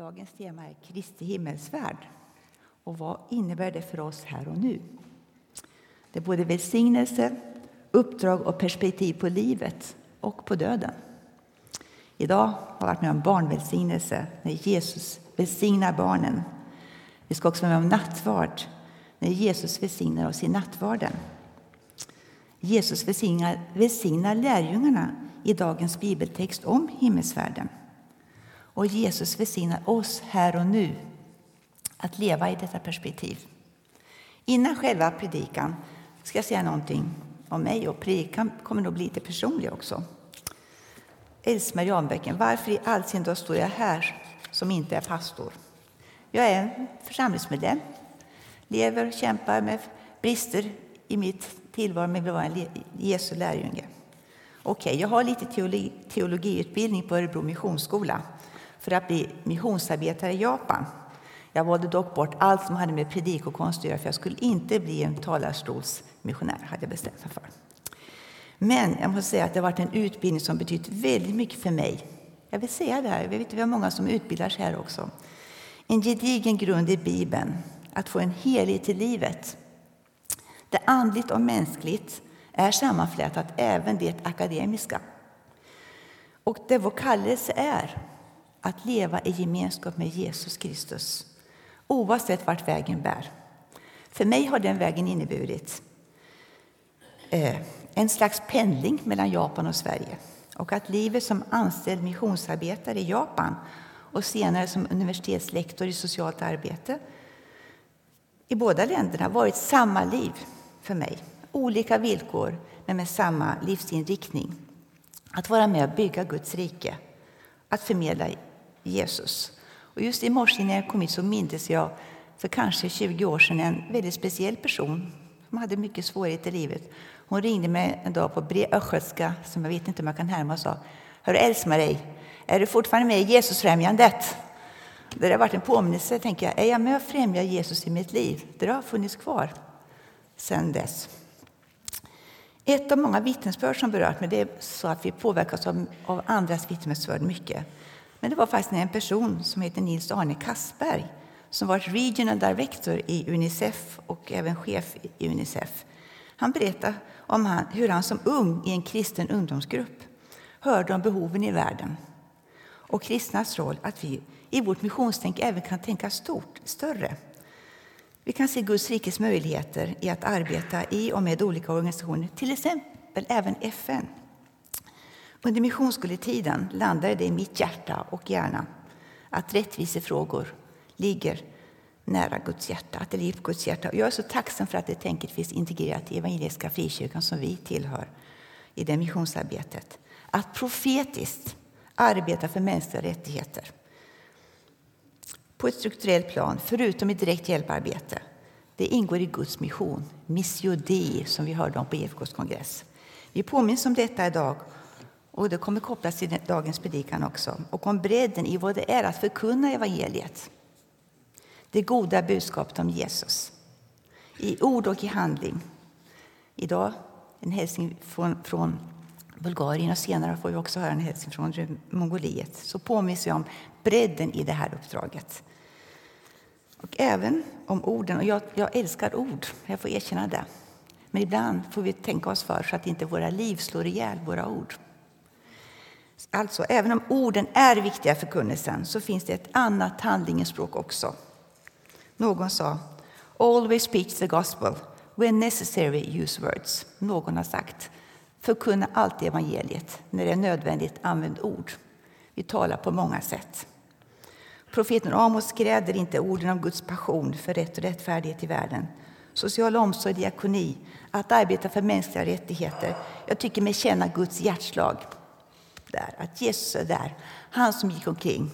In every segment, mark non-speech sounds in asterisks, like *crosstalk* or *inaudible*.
Dagens tema är Kristi himmelsfärd. Och vad innebär det för oss här och nu? Det är både välsignelse, uppdrag och perspektiv på livet och på döden. Idag har jag varit med om barnvälsignelse, när Jesus välsignar barnen. Vi ska också vara med om nattvard, när Jesus välsignar oss i nattvarden. Jesus välsignar, välsignar lärjungarna i dagens bibeltext om himmelsfärden. Och Jesus välsignar oss här och nu att leva i detta perspektiv. Innan själva predikan ska jag säga någonting om mig och predikan kommer nog bli lite personlig också. Else-Marie varför i all sin dag står jag här som inte är pastor? Jag är församlingsmedlem, lever och kämpar med brister i mitt tillvaro med att vara en Jesu lärjunge. Okej, jag har lite teologi, teologiutbildning på Örebro Missionsskola för att bli missionsarbetare i Japan. Jag valde dock bort allt som hade med predikokonst att göra för jag skulle inte bli en talarstolsmissionär, hade jag bestämt mig för. Men jag måste säga att det har varit en utbildning som betytt väldigt mycket för mig. Jag vill säga det här, jag vet vi har många som utbildar sig här också. En gedigen grund i Bibeln, att få en helhet i livet. Det andligt och mänskligt är sammanflätat, även det akademiska. Och det vår kallelse är, att leva i gemenskap med Jesus Kristus oavsett vart vägen bär. För mig har den vägen inneburit eh, en slags pendling mellan Japan och Sverige och att livet som anställd missionsarbetare i Japan och senare som universitetslektor i socialt arbete i båda länderna varit samma liv för mig. Olika villkor, men med samma livsinriktning. Att vara med och bygga Guds rike, att förmedla Jesus. Och just i morse när jag kom hit så mindes jag för kanske 20 år sedan en väldigt speciell person som hade mycket svårigheter i livet. Hon ringde mig en dag på östgötska, som jag vet inte om jag kan härma, och sa Hör Else-Marie, är du fortfarande med i Jesusfrämjandet? Det har varit en påminnelse, tänker jag. Är jag med och främjar Jesus i mitt liv? Det har funnits kvar sedan dess. Ett av många vittnesbörd som berört mig det är så att vi påverkas av, av andras vittnesbörd mycket. Men det var faktiskt en person som heter Nils Arne Kassberg som varit Regional Director i Unicef och även chef i Unicef. Han berättade om han, hur han som ung i en kristen ungdomsgrupp hörde om behoven i världen och kristnas roll att vi i vårt missionstänk även kan tänka stort, större. Vi kan se Guds rikes möjligheter i att arbeta i och med olika organisationer, till exempel även FN. Under missionsskoletiden landade det i mitt hjärta och hjärna att rättvisefrågor ligger nära Guds hjärta, att det ligger på Guds hjärta. Jag är så tacksam för att det tänket finns integrerat i Evangeliska frikyrkan som vi tillhör i det missionsarbetet. Att profetiskt arbeta för mänskliga rättigheter på ett strukturellt plan, förutom i direkt hjälparbete. Det ingår i Guds mission, Missio Dei, som vi hörde om på EFKs kongress. Vi påminns om detta idag och det kommer kopplas till dagens predikan också. Och om bredden i vad det är att förkunna evangeliet. Det goda budskapet om Jesus. I ord och i handling. Idag en hälsning från, från Bulgarien och senare får vi också höra en hälsning från Mongoliet. Så påminns vi om bredden i det här uppdraget. Och även om orden. Och jag, jag älskar ord, jag får erkänna det. Men ibland får vi tänka oss för så att inte våra liv slår ihjäl våra ord. Alltså, även om orden är viktiga för kunnelsen så finns det ett annat handlingens språk också. Någon sa Always preach the gospel. When necessary, use words. Någon har sagt Förkunna alltid evangeliet. När det är nödvändigt, använd ord. Vi talar på många sätt. Profeten Amos skräder inte orden om Guds passion för rätt och rättfärdighet i världen. Social omsorg, diakoni, att arbeta för mänskliga rättigheter. Jag tycker mig känna Guds hjärtslag där, att Jesus är där. Han som gick omkring,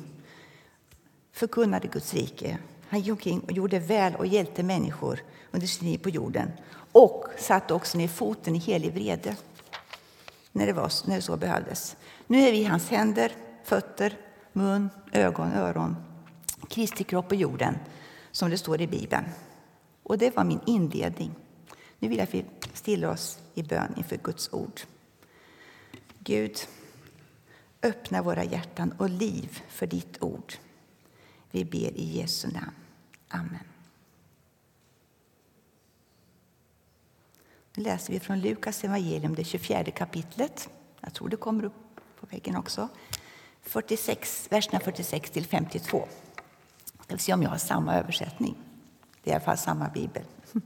förkunnade Guds rike. Han gick omkring och gjorde väl och hjälpte människor under sin tid på jorden och satte också ner foten i helig vrede när det, var, när det så behövdes. Nu är vi hans händer, fötter, mun, ögon, öron. Kristi kropp på jorden, som det står i Bibeln. Och det var min inledning. Nu vill jag att vi stillar oss i bön inför Guds ord. Gud, öppna våra hjärtan och liv för ditt ord. Vi ber i Jesu namn. Amen. Nu läser vi från Lukas evangelium, det 24 kapitlet. Jag tror det kommer upp på väggen också. 46, verserna 46 till 52. Jag ska se om jag har samma översättning. Det är i alla fall samma bibel. *laughs*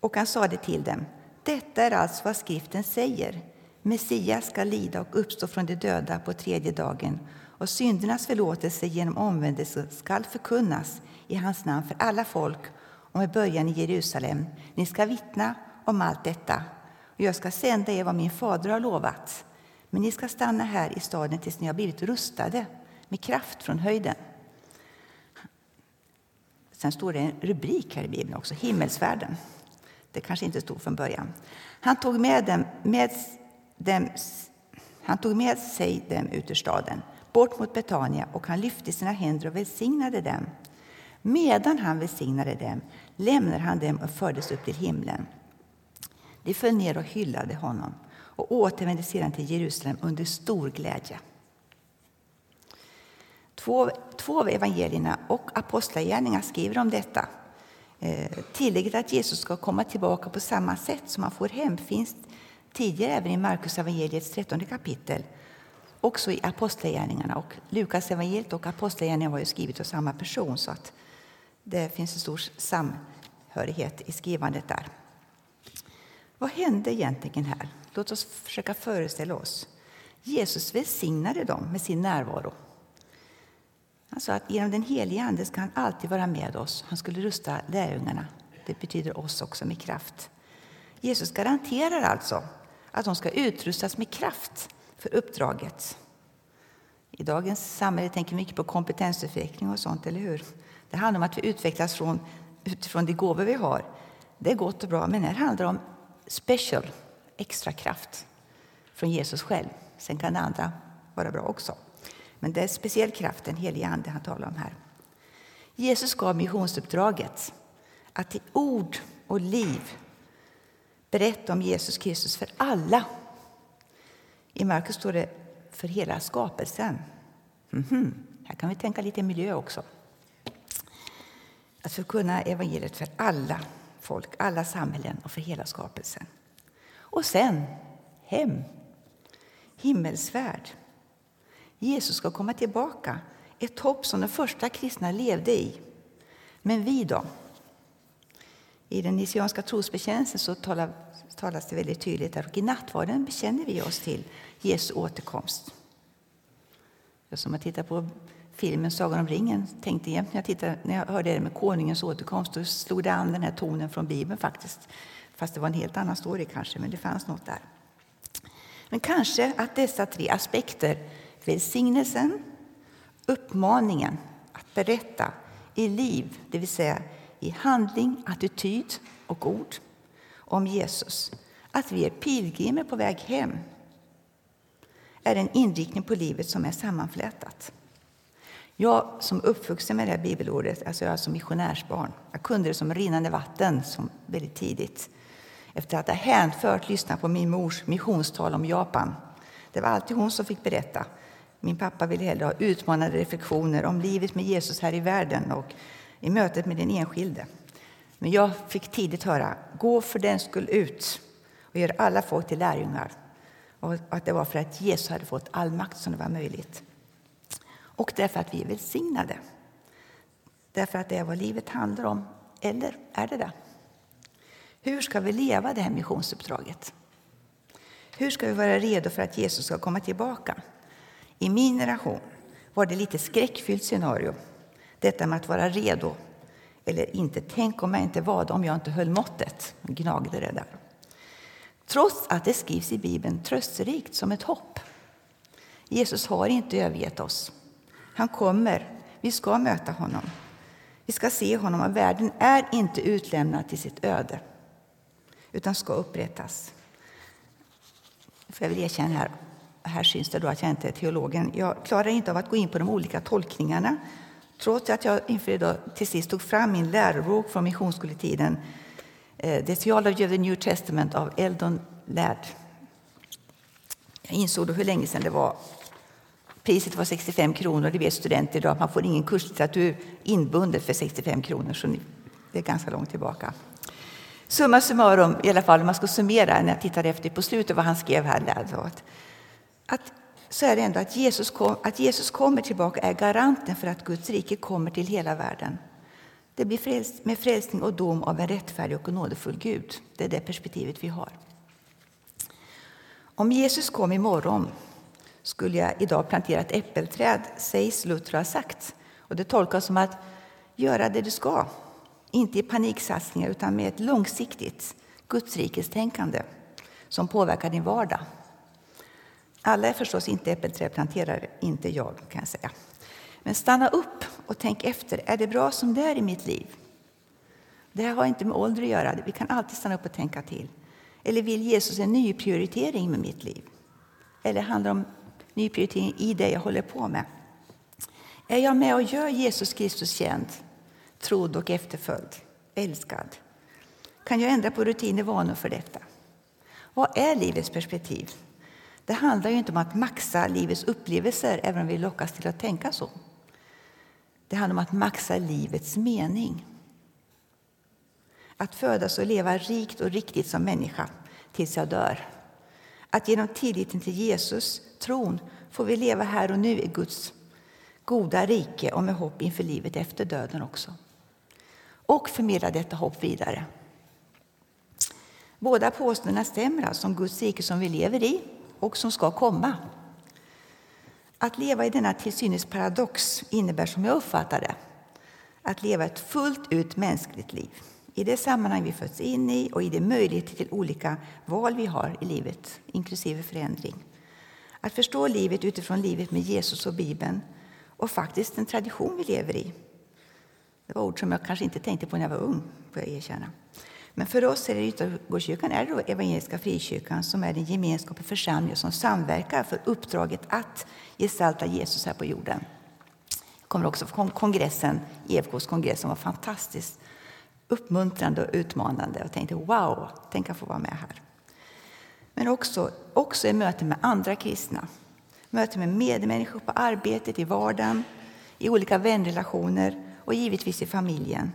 Och han sade till dem, detta är alltså vad skriften säger. Messias ska lida och uppstå från de döda på tredje dagen och syndernas förlåtelse genom omvändelse skall förkunnas i hans namn för alla folk och med början i Jerusalem. Ni ska vittna om allt detta och jag ska sända er vad min fader har lovat. Men ni ska stanna här i staden tills ni har blivit rustade med kraft från höjden. Sen står det en rubrik här i Bibeln också, himmelsfärden. Det kanske inte stod från början. Han tog med, dem, med, dem, han tog med sig dem ut ur staden, bort mot Betania, och han lyfte sina händer och välsignade dem. Medan han välsignade dem lämnade han dem och fördes upp till himlen. De föll ner och hyllade honom och återvände sedan till Jerusalem under stor glädje. Två, två av evangelierna och apostlagärningarna skriver om detta. Eh, tillägget att Jesus ska komma tillbaka på samma sätt som han får hem finns tidigare även i Markus evangeliets 13 kapitel, också i Apostlagärningarna. Och Lukas evangeliet och Apostlagärningarna var ju skrivet av samma person så att det finns en stor samhörighet i skrivandet där. Vad hände egentligen här? Låt oss försöka föreställa oss. Jesus välsignade dem med sin närvaro. Han sa att genom den helige Ande ska han alltid vara med oss. Han skulle rusta lärjungarna. Det betyder oss också med kraft. Jesus garanterar alltså att de ska utrustas med kraft för uppdraget. I dagens samhälle tänker vi mycket på kompetensutveckling och sånt, eller hur? Det handlar om att vi utvecklas från, utifrån de gåvor vi har. Det är gott och bra, men här handlar det om special, extra kraft från Jesus själv. Sen kan det andra vara bra också. Men det är speciell kraft, den helige Ande, han talar om här. Jesus gav missionsuppdraget att i ord och liv berätta om Jesus Kristus för alla. I Markus står det för hela skapelsen. Mm -hmm. Här kan vi tänka lite miljö också. Att förkunna evangeliet för alla folk, alla samhällen och för hela skapelsen. Och sen hem, himmelsfärd. Jesus ska komma tillbaka, ett hopp som de första kristna levde i. Men vi då? I den nisianska trosbekännelsen så talas det väldigt tydligt att i nattvarden bekänner vi oss till Jesu återkomst. Jag som har tittat på filmen Sagan om ringen tänkte jämt när jag, tittade, när jag hörde det med konungens återkomst då slog det an den här tonen från Bibeln faktiskt. Fast det var en helt annan story kanske, men det fanns något där. Men kanske att dessa tre aspekter, välsignelsen, uppmaningen att berätta i liv, det vill säga i handling, attityd och ord om Jesus, att vi är pilgrimer på väg hem, är en inriktning på livet som är sammanflätat. Jag som uppvuxen med det här bibelordet, alltså jag är som missionärsbarn, jag kunde det som rinnande vatten som väldigt tidigt. Efter att ha hänfört lyssnat på min mors missionstal om Japan. Det var alltid hon som fick berätta. Min pappa ville hellre ha utmanande reflektioner om livet med Jesus här i världen och i mötet med den enskilde. Men jag fick tidigt höra, gå för den skull ut och gör alla folk till lärjungar. Och att det var för att Jesus hade fått all makt som det var möjligt och därför att vi är välsignade. Därför att det är vad livet handlar om. Eller är det det? Hur ska vi leva det här missionsuppdraget? Hur ska vi vara redo för att Jesus ska komma tillbaka? I min generation var det lite skräckfyllt scenario. Detta med att vara redo eller inte. Tänk om jag inte var det, om jag inte höll måttet. Gnagde det där. Trots att det skrivs i Bibeln trösterikt som ett hopp. Jesus har inte övergett oss. Han kommer. Vi ska möta honom. Vi ska se honom och världen är inte utlämnad till sitt öde utan ska upprättas. För jag vill erkänna här, här syns det då att jag inte är teologen. Jag klarar inte av att gå in på de olika tolkningarna trots att jag inför idag till sist tog fram min lärobok från missionsskoletiden eh, The Theology of the New Testament av Eldon Ladd. Jag insåg då hur länge sedan det var. Priset var 65 kronor. Det vet studenter idag. Man får ingen kurslitteratur inbundet för 65 kronor. Så det är ganska långt tillbaka. Summa summarum, i alla fall om man ska summera när jag tittade efter på slutet vad han skrev här. Ladd, att, så är det ändå att Jesus, kom, att Jesus kommer tillbaka är garanten för att Guds rike kommer till hela världen. Det blir frälst, med frälsning och dom av en rättfärdig och nådefull Gud. Det är det perspektivet vi har. Om Jesus kom imorgon skulle jag idag plantera ett äppelträd, sägs Luther ha sagt. Och det tolkas som att göra det du ska, inte i paniksatsningar utan med ett långsiktigt gudsrikestänkande som påverkar din vardag. Alla är förstås inte äppelträdplanterare, inte jag kan jag säga. Men stanna upp och tänk efter. Är det bra som det är i mitt liv? Det här har inte med ålder att göra. Vi kan alltid stanna upp och tänka till. Eller vill Jesus en ny prioritering med mitt liv? Eller handlar det om ny prioritering i det jag håller på med? Är jag med och gör Jesus Kristus känd, trodd och efterföljd, älskad? Kan jag ändra på rutiner och vanor för detta? Vad är livets perspektiv? Det handlar ju inte om att maxa livets upplevelser, även om vi lockas till att tänka så. Det handlar om att maxa livets mening. Att födas och leva rikt och riktigt som människa tills jag dör. Att genom tilliten till Jesus, tron, får vi leva här och nu i Guds goda rike och med hopp inför livet efter döden också. Och förmedla detta hopp vidare. Båda påståendena stämmer alltså om Guds rike som vi lever i och som ska komma. Att leva i denna till synes paradox innebär, som jag uppfattar det, att leva ett fullt ut mänskligt liv i det sammanhang vi föds in i och i de möjligheter till olika val vi har i livet, inklusive förändring. Att förstå livet utifrån livet med Jesus och Bibeln och faktiskt den tradition vi lever i. Det var ord som jag kanske inte tänkte på när jag var ung, får jag erkänna. Men för oss är det Yttergårdskyrkan är det Evangeliska Frikyrkan som är den gemenskap och församling som samverkar för uppdraget att gestalta Jesus här på jorden. Jag kommer också från kongressen, EFKs kongress som var fantastiskt uppmuntrande och utmanande och tänkte wow, tänk att få vara med här. Men också, också i möten med andra kristna, möten med medmänniskor på arbetet, i vardagen, i olika vänrelationer och givetvis i familjen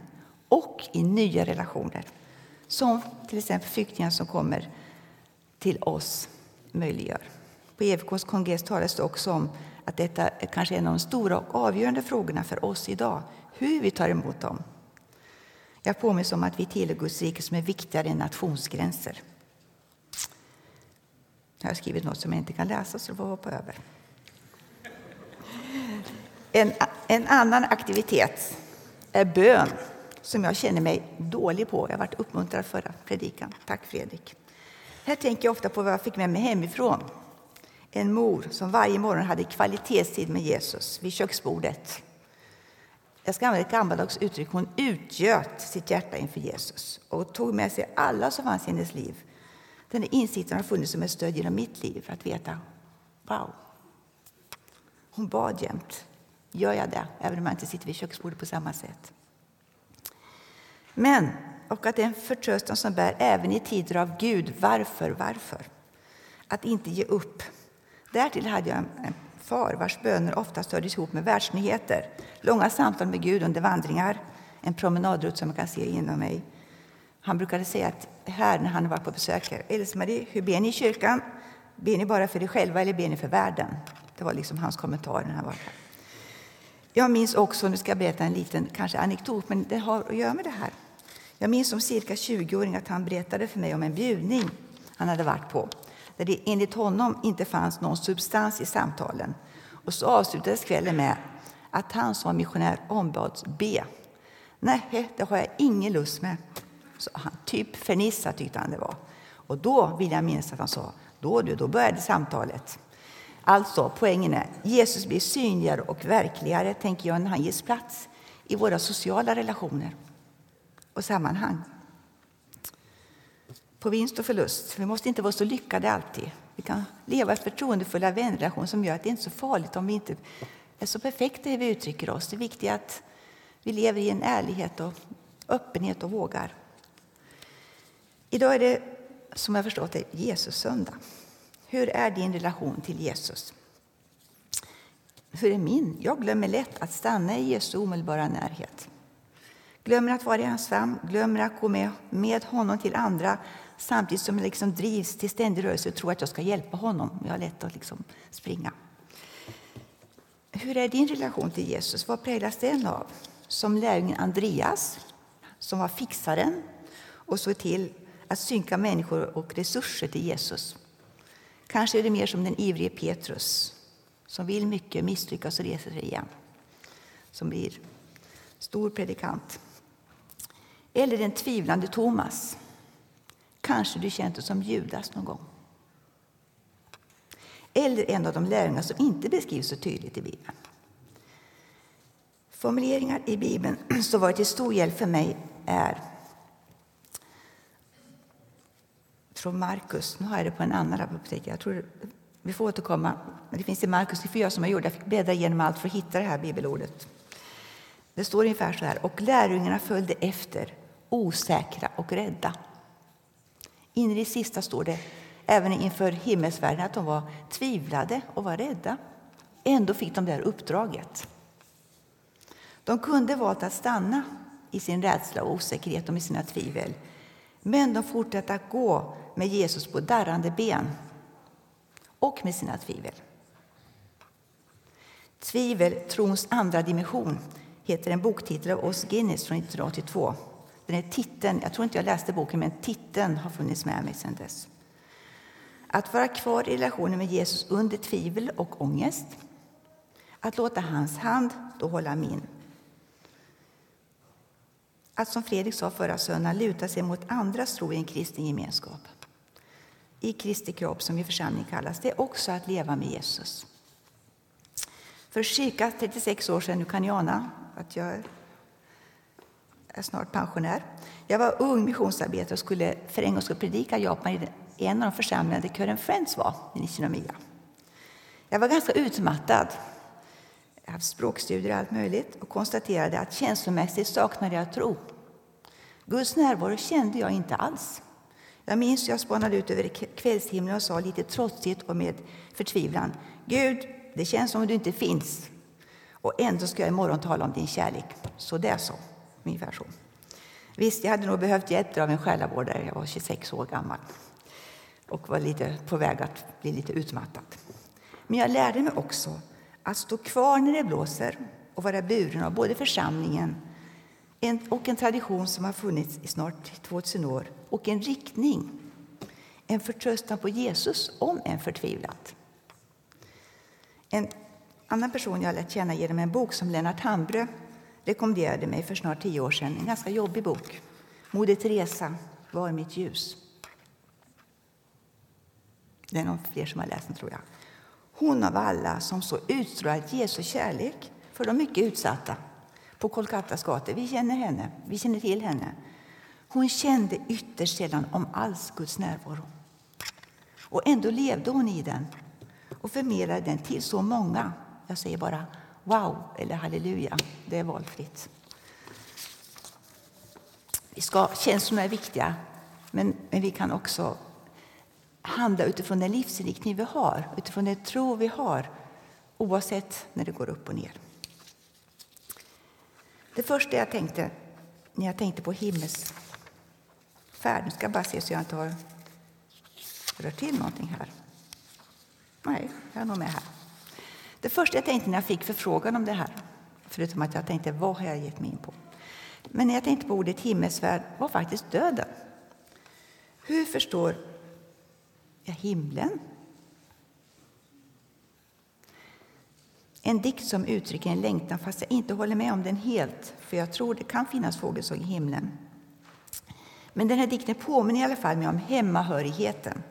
och i nya relationer som till exempel flyktingar som kommer till oss möjliggör. På EFKs kongress talas det också om att detta är kanske en av de stora och avgörande frågorna för oss idag, hur vi tar emot dem. Jag påminns om att vi tillhör Guds rike som är viktigare än nationsgränser. Jag har skrivit något som jag inte kan läsa, så det får hoppa över. En, en annan aktivitet är bön som jag känner mig dålig på. Jag varit uppmuntrad förra predikan. Tack Fredrik. Här tänker jag ofta på vad jag fick med mig hemifrån. En mor som varje morgon hade kvalitetstid med Jesus vid köksbordet. Jag ska använda ett gammaldags uttryck. Hon utgöt sitt hjärta inför Jesus och tog med sig alla som fanns i hennes liv. Den här insikten har funnits som ett stöd genom mitt liv för att veta, wow. Hon bad jämt. Gör jag det, även om jag inte sitter vid köksbordet på samma sätt? Men, och att det är en förtröstan som bär även i tider av Gud. Varför, varför? Att inte ge upp. Därtill hade jag en far vars böner oftast hördes ihop med världsnyheter. Långa samtal med Gud under vandringar, en promenadrutt som man kan se inom mig. Han brukade säga att här när han var på besök, Else-Marie, hur ber ni i kyrkan? Ber ni bara för er själva eller ber ni för världen? Det var liksom hans kommentar när han var här. Jag minns också, nu ska jag berätta en liten kanske anekdot, men det har att göra med det här. Jag minns som cirka 20-åring att han berättade för mig om en bjudning han hade varit på där det enligt honom inte fanns någon substans i samtalen. Och så avslutades kvällen med att han som missionär ombads be. Nej, det har jag ingen lust med, sa han. Typ fernissa tyckte han det var. Och då vill jag minnas att han sa, då du, då började samtalet. Alltså, poängen är, Jesus blir synligare och verkligare, tänker jag, när han ges plats i våra sociala relationer och sammanhang. På vinst och förlust. Vi måste inte vara så lyckade alltid. Vi kan leva i förtroendefulla vänrelation som gör att det inte är så farligt om vi inte är så perfekta hur vi uttrycker oss. Det är viktigt att vi lever i en ärlighet och öppenhet och vågar. Idag är det, som jag förstått det, Jesus söndag. Hur är din relation till Jesus? Hur är min? Jag glömmer lätt att stanna i Jesu omedelbara närhet. Glömmer att vara ensam, glömmer att gå med, med honom till andra samtidigt som jag liksom drivs till ständig rörelse och tror att jag ska hjälpa honom. Jag har lätt att liksom springa. Hur är din relation till Jesus? Vad präglas den av? Som lärjungen Andreas, som var fixaren och såg till att synka människor och resurser till Jesus. Kanske är det mer som den ivrige Petrus, som vill mycket, misslyckas och reser sig igen. Som blir stor predikant. Eller den tvivlande Thomas. Kanske du känt dig som Judas någon gång. Eller en av de lärjungar som inte beskrivs så tydligt i Bibeln. Formuleringar i Bibeln *clears throat* som varit till stor hjälp för mig är från Markus. Nu har jag det på en annan apotek. Jag tror vi får återkomma. Men det finns i Markus 4 som jag gjorde. Jag fick bläddra igenom allt för att hitta det här bibelordet. Det står ungefär så här. Och lärjungarna följde efter, osäkra och rädda. In i det sista står det även inför himmelsvärlden att de var tvivlade och var rädda. Ändå fick de det här uppdraget. De kunde valt att stanna i sin rädsla och osäkerhet och med sina tvivel. Men de fortsatte att gå med Jesus på darrande ben och med sina tvivel. Tvivel, trons andra dimension, heter en boktitel av Oss Guinness från 1982. Den här titeln, jag tror inte jag läste boken, men titeln har funnits med mig sedan dess. Att vara kvar i relationen med Jesus under tvivel och ångest. Att låta hans hand då hålla min. Att som Fredrik sa förra söndagen luta sig mot andras tro i en kristen gemenskap. I Kristi kropp, som i församling kallas, det är också att leva med Jesus. För cirka 36 år sedan, nu kan ni ana att jag är snart pensionär. Jag var ung missionsarbetare och skulle för en gång skulle predika i Japan i en av de församlingar där kören Friends var, i Nishinomiya. Jag var ganska utmattad. Jag haft språkstudier och allt möjligt och konstaterade att känslomässigt saknade jag tro. Guds närvaro kände jag inte alls. Jag minns jag spanade ut över kvällshimlen och sa lite trotsigt och med förtvivlan. Gud, det känns som om du inte finns. Och ändå ska jag imorgon tala om din kärlek. Så det är så. Ungefär så. Visst, jag hade nog behövt hjälp av en själavårdare. Jag var 26 år gammal och var lite på väg att bli lite utmattad. Men jag lärde mig också att stå kvar när det blåser och vara buren av både församlingen och en tradition som har funnits i snart 2000 år och en riktning, en förtröstan på Jesus om en förtvivlat. En annan person jag lärt känna genom en bok som Lennart Hambrö rekommenderade mig för snart tio år sedan. En ganska jobbig bok. Moder Teresa, Var mitt ljus. Det är någon fler som har läst den, tror jag. Hon av alla som så utstrålar Jesu kärlek för de mycket utsatta på Kolkattas gator. Vi känner henne, vi känner till henne. Hon kände ytterst sällan om alls Guds närvaro. Och ändå levde hon i den och förmedlade den till så många. Jag säger bara wow eller halleluja. Det är valfritt. Vi ska, känslorna är viktiga, men, men vi kan också handla utifrån den livsinriktning vi har, utifrån den tro vi har, oavsett när det går upp och ner. Det första jag tänkte när jag tänkte på himmelsfärd, nu ska jag bara se så jag inte har rört till någonting här. Nej, jag är nog med här. Det första jag tänkte när jag fick förfrågan om det här, förutom att jag tänkte vad har jag gett mig in på? Men när jag tänkte på ordet himmelsfärd var faktiskt döden. Hur förstår jag himlen? En dikt som uttrycker en längtan fast jag inte håller med om den helt, för jag tror det kan finnas fågelsång i himlen. Men den här dikten påminner i alla fall mig om hemmahörigheten,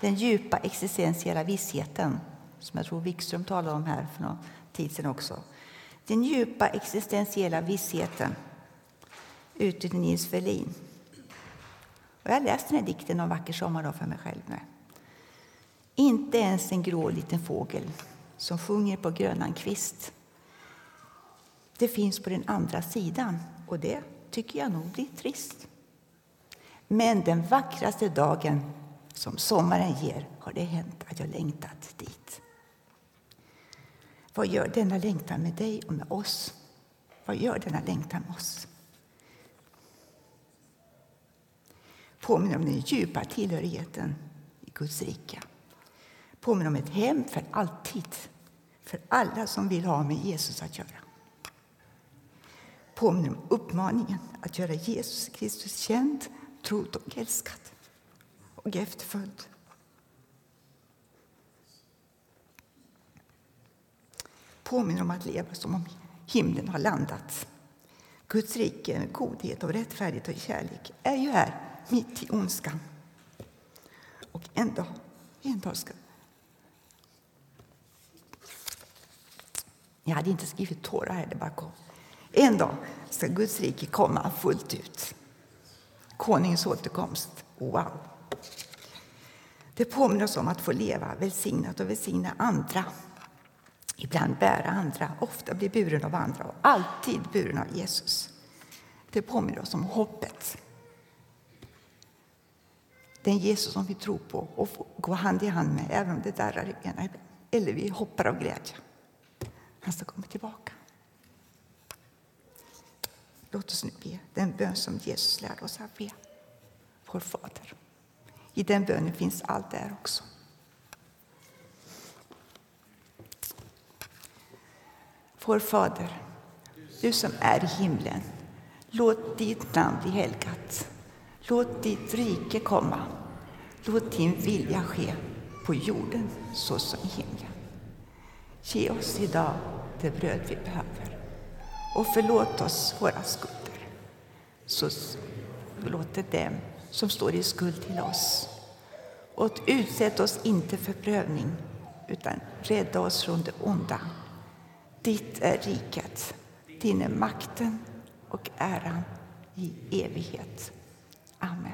den djupa existentiella vissheten som jag tror Wikström talade om här för någon tid sedan också. Den djupa existentiella vissheten ute i Nils Ferlin. Och jag har läst den här dikten en vacker sommardag för mig själv. nu. Inte ens en grå liten fågel som sjunger på grönan kvist. Det finns på den andra sidan och det tycker jag nog blir trist. Men den vackraste dagen som sommaren ger har det hänt att jag längtat dit. Vad gör denna längtan med dig och med oss? Vad gör denna längtan med oss? Påminner om den djupa tillhörigheten i Guds rike. Påminner om ett hem för alltid, för alla som vill ha med Jesus att göra. Påminner om uppmaningen att göra Jesus Kristus känd, trodd och älskad och efterföljd. Påminner om att leva som om himlen har landat. Guds rike med godhet och rättfärdighet och kärlek är ju här, mitt i ondskan. Och en dag, en dag ska... Jag hade inte skrivit tårar här, det bara kom. En dag ska Guds rike komma fullt ut. Konungens återkomst. Wow! Det påminner oss om att få leva välsignat och välsigna andra. Ibland bära andra, ofta bli buren av andra och alltid buren av Jesus. Det påminner oss om hoppet. Den Jesus som vi tror på och går hand i hand med, även om det darrar i benen eller vi hoppar av glädje. Han ska komma tillbaka. Låt oss nu be den bön som Jesus lärde oss att be. Vår Fader. I den bönen finns allt där också. Vår Fader, du som är i himlen. Låt ditt namn bli helgat. Låt ditt rike komma. Låt din vilja ske på jorden så som i himlen. Ge oss idag det bröd vi behöver och förlåt oss våra skulder. Så förlåter dem som står i skuld till oss. Och utsätt oss inte för prövning, utan rädda oss från det onda. Ditt är riket, din är makten och äran i evighet. Amen.